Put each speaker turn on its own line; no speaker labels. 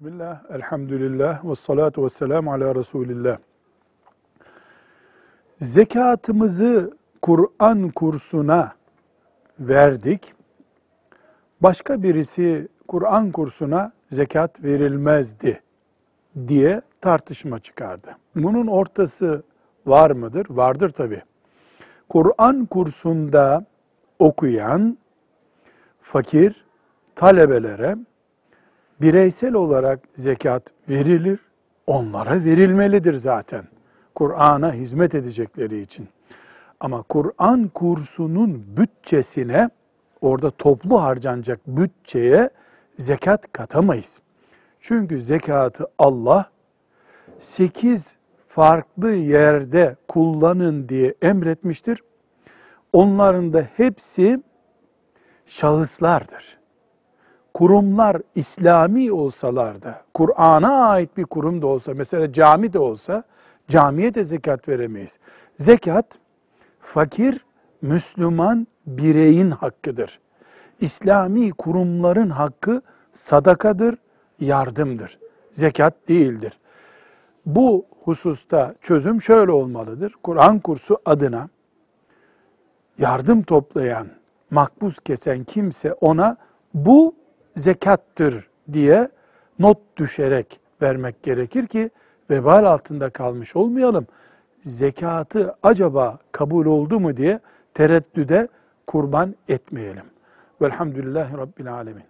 Bismillah, elhamdülillah, ve salatu ve selamu ala Resulillah. Zekatımızı Kur'an kursuna verdik. Başka birisi Kur'an kursuna zekat verilmezdi diye tartışma çıkardı. Bunun ortası var mıdır? Vardır tabi. Kur'an kursunda okuyan fakir talebelere bireysel olarak zekat verilir, onlara verilmelidir zaten. Kur'an'a hizmet edecekleri için. Ama Kur'an kursunun bütçesine, orada toplu harcanacak bütçeye zekat katamayız. Çünkü zekatı Allah sekiz farklı yerde kullanın diye emretmiştir. Onların da hepsi şahıslardır kurumlar İslami olsalar da, Kur'an'a ait bir kurum da olsa, mesela cami de olsa, camiye de zekat veremeyiz. Zekat, fakir, Müslüman bireyin hakkıdır. İslami kurumların hakkı sadakadır, yardımdır. Zekat değildir. Bu hususta çözüm şöyle olmalıdır. Kur'an kursu adına yardım toplayan, makbuz kesen kimse ona bu zekattır diye not düşerek vermek gerekir ki vebal altında kalmış olmayalım. Zekatı acaba kabul oldu mu diye tereddüde kurban etmeyelim. Velhamdülillahi Rabbil Alemin.